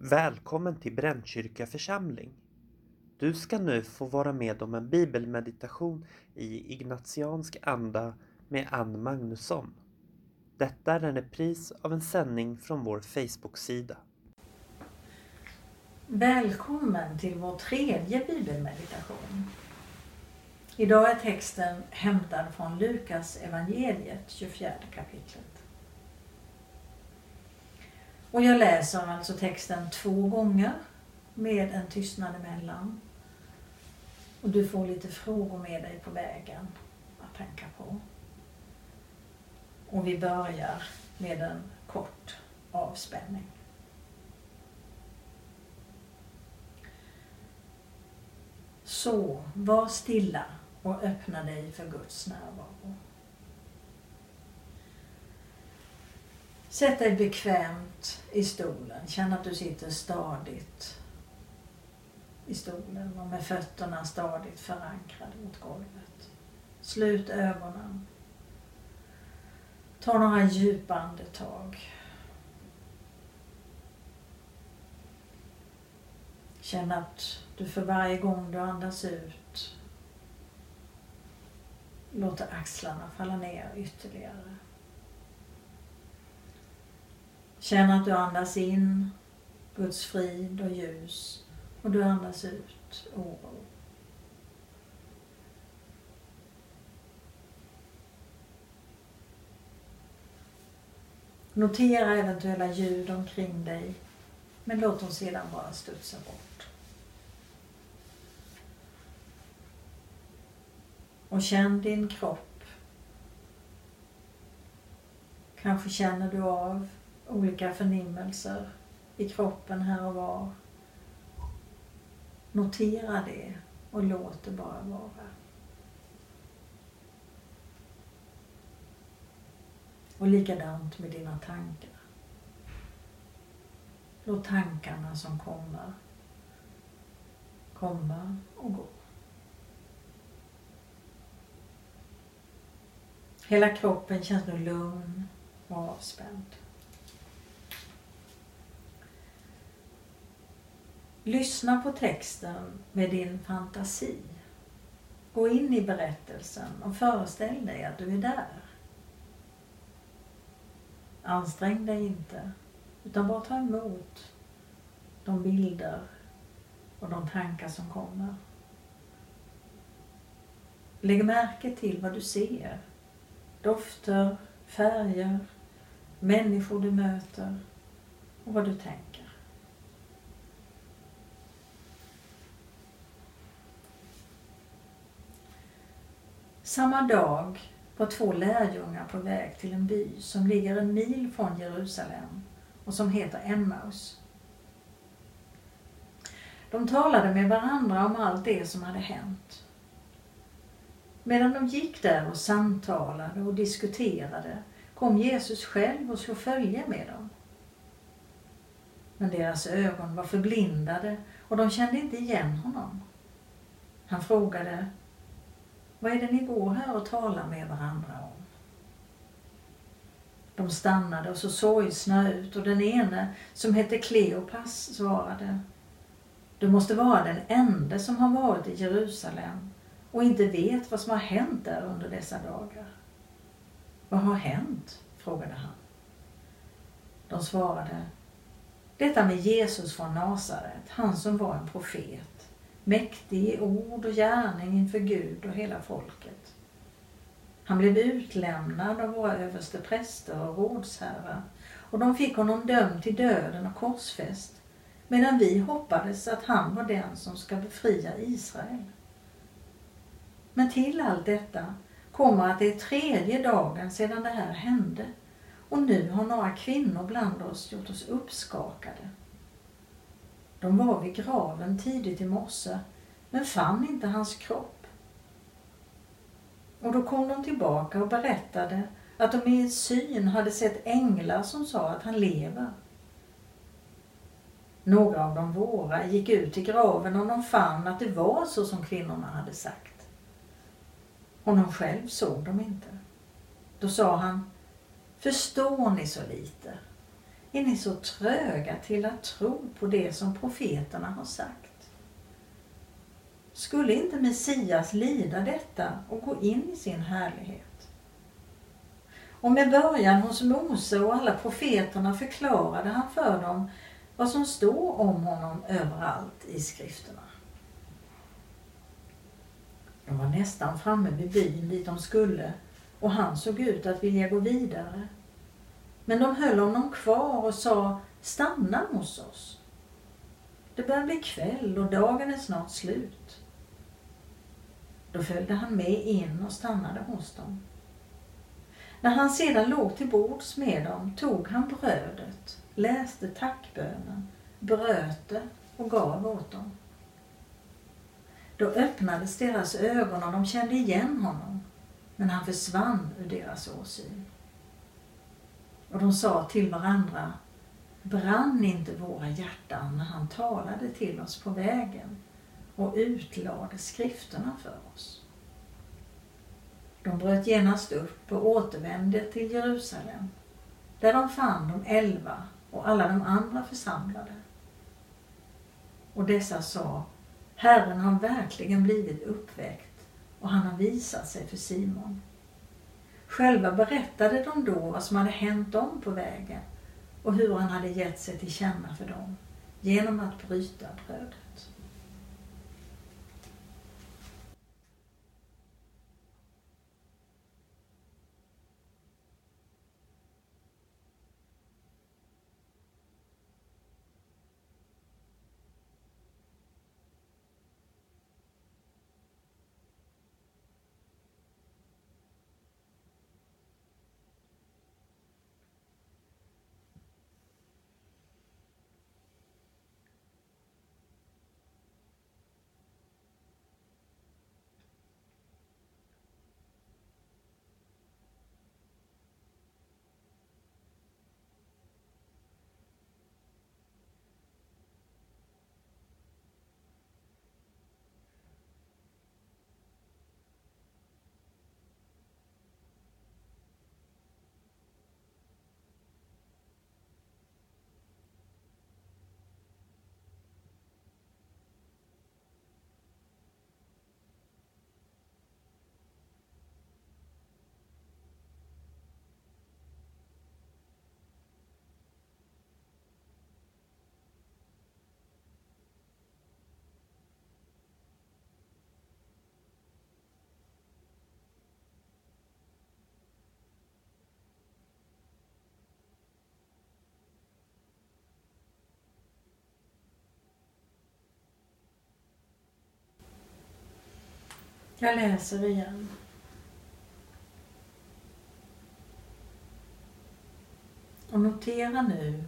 Välkommen till Brännkyrka församling. Du ska nu få vara med om en bibelmeditation i ignatiansk anda med Ann Magnusson. Detta är en repris av en sändning från vår Facebook-sida. Välkommen till vår tredje bibelmeditation. Idag är texten hämtad från Lukas evangeliet 24 kapitlet. Och jag läser alltså texten två gånger med en tystnad emellan. Och du får lite frågor med dig på vägen att tänka på. Och vi börjar med en kort avspänning. Så var stilla och öppna dig för Guds närvaro. Sätt dig bekvämt i stolen. Känn att du sitter stadigt i stolen och med fötterna stadigt förankrade mot golvet. Slut ögonen. Ta några djupa andetag. Känn att du för varje gång du andas ut låter axlarna falla ner ytterligare. Känn att du andas in Guds frid och ljus och du andas ut oro. Notera eventuella ljud omkring dig men låt dem sedan bara studsa bort. Och känn din kropp. Kanske känner du av olika förnimmelser i kroppen här och var. Notera det och låt det bara vara. Och likadant med dina tankar. Låt tankarna som kommer komma och gå. Hela kroppen känns nu lugn och avspänd. Lyssna på texten med din fantasi. Gå in i berättelsen och föreställ dig att du är där. Ansträng dig inte, utan bara ta emot de bilder och de tankar som kommer. Lägg märke till vad du ser. Dofter, färger, människor du möter och vad du tänker. Samma dag var två lärjungar på väg till en by som ligger en mil från Jerusalem och som heter Emmaus. De talade med varandra om allt det som hade hänt. Medan de gick där och samtalade och diskuterade kom Jesus själv och slog följe med dem. Men deras ögon var förblindade och de kände inte igen honom. Han frågade vad är det ni går här och talar med varandra om? De stannade och så sorgsna ut och den ene som hette Kleopas svarade Du måste vara den ende som har varit i Jerusalem och inte vet vad som har hänt där under dessa dagar. Vad har hänt? frågade han. De svarade Detta med Jesus från Nasaret, han som var en profet mäktig i ord och gärning inför Gud och hela folket. Han blev utlämnad av våra överste präster och rådsherrar och de fick honom dömd till döden och korsfäst medan vi hoppades att han var den som ska befria Israel. Men till allt detta kommer att det är tredje dagen sedan det här hände och nu har några kvinnor bland oss gjort oss uppskakade. De var vid graven tidigt i morse men fann inte hans kropp. Och då kom de tillbaka och berättade att de i syn hade sett änglar som sa att han lever. Några av de våra gick ut till graven och de fann att det var så som kvinnorna hade sagt. Honom själv såg de inte. Då sa han, förstår ni så lite? Är ni så tröga till att tro på det som profeterna har sagt? Skulle inte Messias lida detta och gå in i sin härlighet? Och med början hos Mose och alla profeterna förklarade han för dem vad som står om honom överallt i skrifterna. De var nästan framme vid byn dit de skulle och han såg ut att vilja gå vidare. Men de höll honom kvar och sa stanna hos oss. Det börjar bli kväll och dagen är snart slut. Då följde han med in och stannade hos dem. När han sedan låg till bords med dem tog han brödet, läste tackbönen, bröt det och gav åt dem. Då öppnades deras ögon och de kände igen honom, men han försvann ur deras åsyn. Och de sa till varandra, brann inte våra hjärtan när han talade till oss på vägen och utlade skrifterna för oss? De bröt genast upp och återvände till Jerusalem, där de fann de elva och alla de andra församlade. Och dessa sa, Herren har verkligen blivit uppväckt och han har visat sig för Simon. Själva berättade de då vad som hade hänt dem på vägen och hur han hade gett sig till känna för dem genom att bryta brödet. Jag läser igen. Och notera nu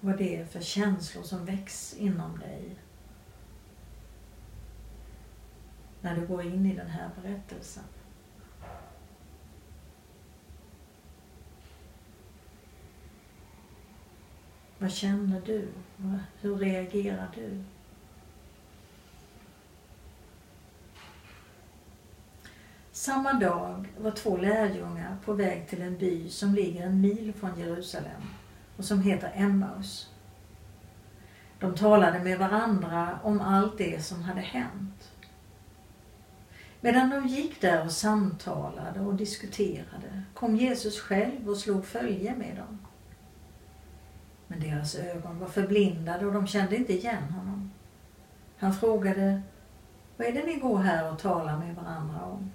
vad det är för känslor som väcks inom dig när du går in i den här berättelsen. Vad känner du? Hur reagerar du? Samma dag var två lärjungar på väg till en by som ligger en mil från Jerusalem och som heter Emmaus. De talade med varandra om allt det som hade hänt. Medan de gick där och samtalade och diskuterade kom Jesus själv och slog följe med dem. Men deras ögon var förblindade och de kände inte igen honom. Han frågade, vad är det ni går här och talar med varandra om?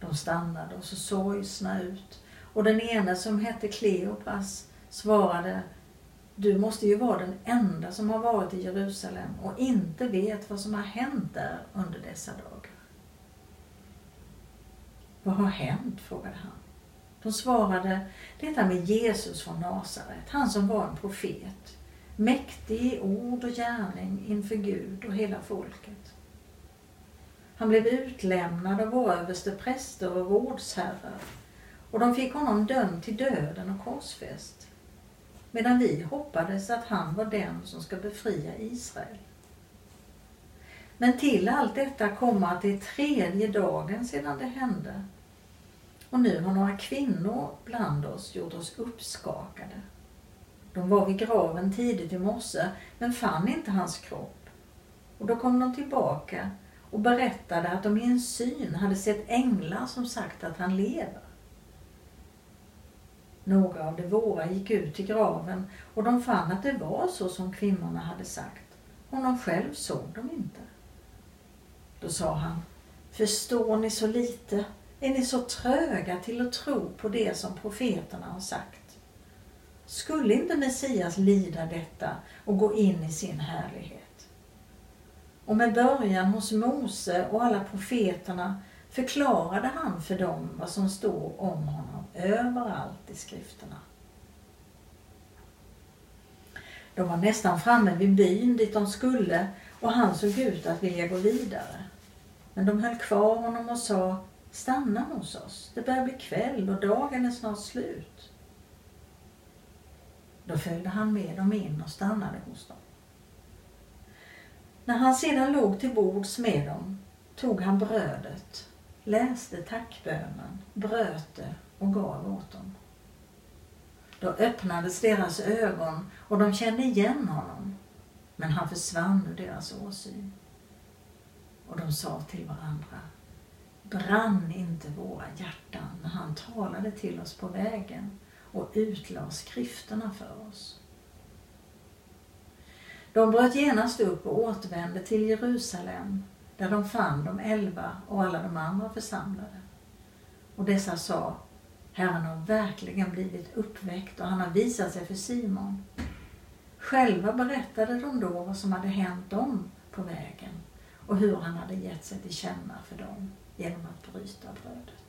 De stannade och så sorgsna ut. Och den ene som hette Kleopas svarade Du måste ju vara den enda som har varit i Jerusalem och inte vet vad som har hänt där under dessa dagar. Vad har hänt? frågade han. De svarade detta med Jesus från Nasaret, han som var en profet, mäktig i ord och gärning inför Gud och hela folket. Han blev utlämnad av våra överstepräster och rådsherrar och de fick honom dömd till döden och korsfäst. Medan vi hoppades att han var den som ska befria Israel. Men till allt detta kommer att det är tredje dagen sedan det hände. Och nu har några kvinnor bland oss gjort oss uppskakade. De var vid graven tidigt i morse men fann inte hans kropp. Och då kom de tillbaka och berättade att de i en syn hade sett änglar som sagt att han lever. Några av de våra gick ut till graven och de fann att det var så som kvinnorna hade sagt. Honom själv såg de inte. Då sa han, förstår ni så lite? Är ni så tröga till att tro på det som profeterna har sagt? Skulle inte Messias lida detta och gå in i sin härlighet? Och med början hos Mose och alla profeterna förklarade han för dem vad som står om honom överallt i skrifterna. De var nästan framme vid byn dit de skulle och han såg ut att vilja gå vidare. Men de höll kvar honom och sa Stanna hos oss. Det börjar bli kväll och dagen är snart slut. Då följde han med dem in och stannade hos dem. När han sedan låg till bords med dem tog han brödet, läste tackbönen, bröt det och gav åt dem. Då öppnades deras ögon och de kände igen honom, men han försvann ur deras åsyn. Och de sa till varandra, brann inte våra hjärtan när han talade till oss på vägen och utlade skrifterna för oss? De bröt genast upp och återvände till Jerusalem där de fann de elva och alla de andra församlade. Och dessa sa, Herren har verkligen blivit uppväckt och han har visat sig för Simon. Själva berättade de då vad som hade hänt dem på vägen och hur han hade gett sig till känna för dem genom att bryta brödet.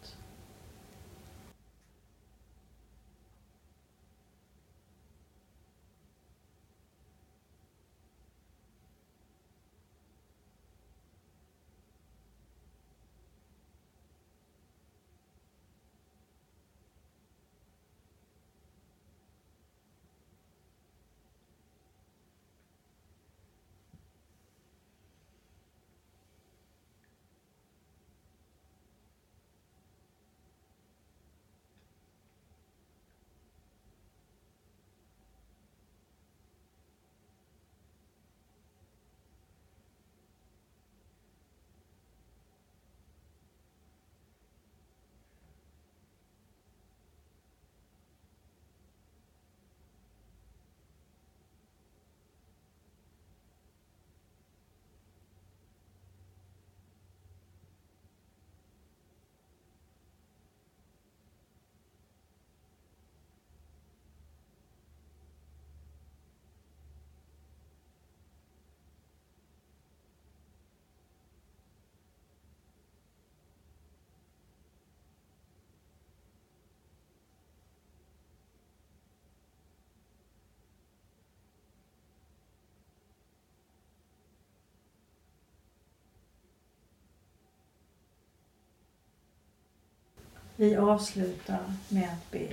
Vi avslutar med att be.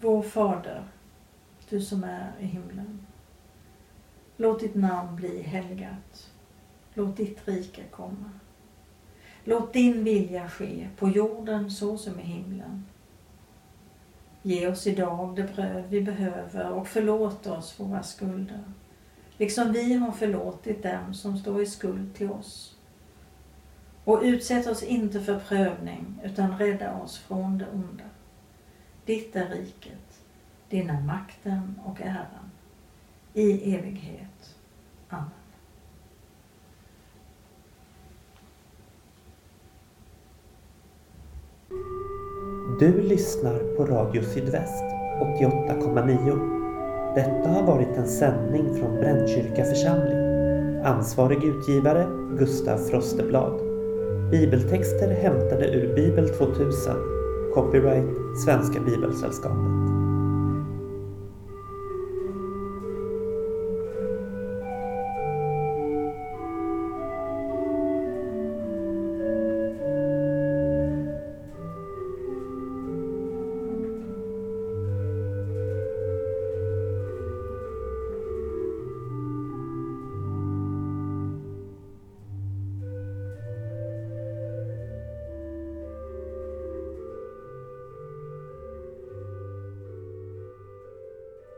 Vår Fader, du som är i himlen. Låt ditt namn bli helgat. Låt ditt rike komma. Låt din vilja ske på jorden så som i himlen. Ge oss idag det bröd vi behöver och förlåt oss våra skulder, liksom vi har förlåtit dem som står i skuld till oss och utsätt oss inte för prövning, utan rädda oss från det onda. Ditt är riket, din är makten och äran, i evighet. Amen. Du lyssnar på Radio Sydväst 88,9. Detta har varit en sändning från Brännkyrka församling. Ansvarig utgivare Gustaf Frosteblad. Bibeltexter hämtade ur Bibel 2000. Copyright Svenska Bibelsällskapet.